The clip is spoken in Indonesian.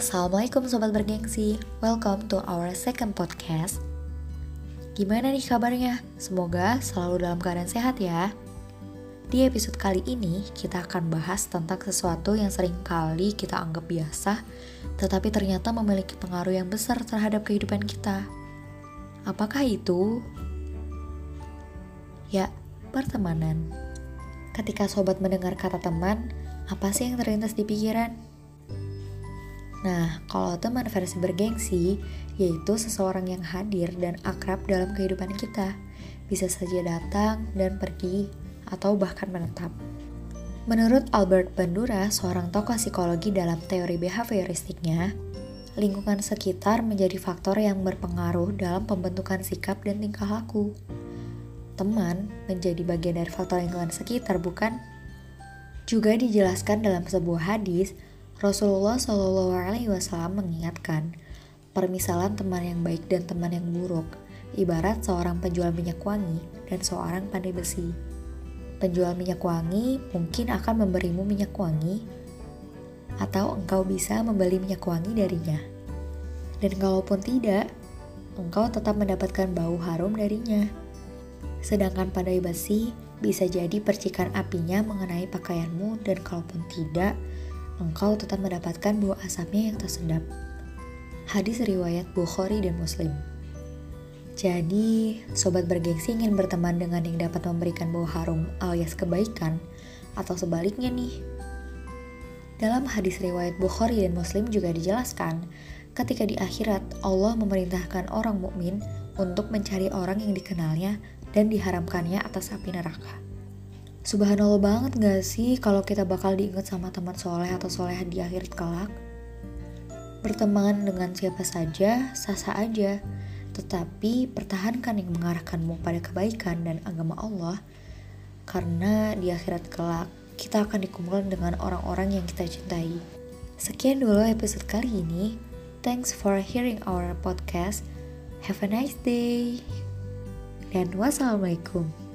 assalamualaikum sobat bergengsi. Welcome to our second podcast. Gimana nih kabarnya? Semoga selalu dalam keadaan sehat ya. Di episode kali ini, kita akan bahas tentang sesuatu yang sering kali kita anggap biasa, tetapi ternyata memiliki pengaruh yang besar terhadap kehidupan kita. Apakah itu? Ya, pertemanan. Ketika sobat mendengar kata teman, apa sih yang terlintas di pikiran? Nah, kalau teman versi bergengsi, yaitu seseorang yang hadir dan akrab dalam kehidupan kita, bisa saja datang dan pergi, atau bahkan menetap. Menurut Albert Bandura, seorang tokoh psikologi dalam teori behavioristiknya, lingkungan sekitar menjadi faktor yang berpengaruh dalam pembentukan sikap dan tingkah laku. Teman menjadi bagian dari faktor lingkungan sekitar, bukan? Juga dijelaskan dalam sebuah hadis Rasulullah Shallallahu Alaihi Wasallam mengingatkan, permisalan teman yang baik dan teman yang buruk, ibarat seorang penjual minyak wangi dan seorang pandai besi. Penjual minyak wangi mungkin akan memberimu minyak wangi, atau engkau bisa membeli minyak wangi darinya. Dan kalaupun tidak, engkau tetap mendapatkan bau harum darinya. Sedangkan pandai besi bisa jadi percikan apinya mengenai pakaianmu dan kalaupun tidak, engkau tetap mendapatkan bau asapnya yang tersedap. Hadis riwayat Bukhari dan Muslim. Jadi, sobat bergengsi ingin berteman dengan yang dapat memberikan bau harum alias kebaikan, atau sebaliknya nih. Dalam hadis riwayat Bukhari dan Muslim juga dijelaskan, ketika di akhirat Allah memerintahkan orang mukmin untuk mencari orang yang dikenalnya dan diharamkannya atas api neraka. Subhanallah banget gak sih kalau kita bakal diingat sama teman soleh atau soleh di akhir kelak? Berteman dengan siapa saja, sah-sah aja. Tetapi pertahankan yang mengarahkanmu pada kebaikan dan agama Allah. Karena di akhirat kelak, kita akan dikumpulkan dengan orang-orang yang kita cintai. Sekian dulu episode kali ini. Thanks for hearing our podcast. Have a nice day. Dan wassalamualaikum.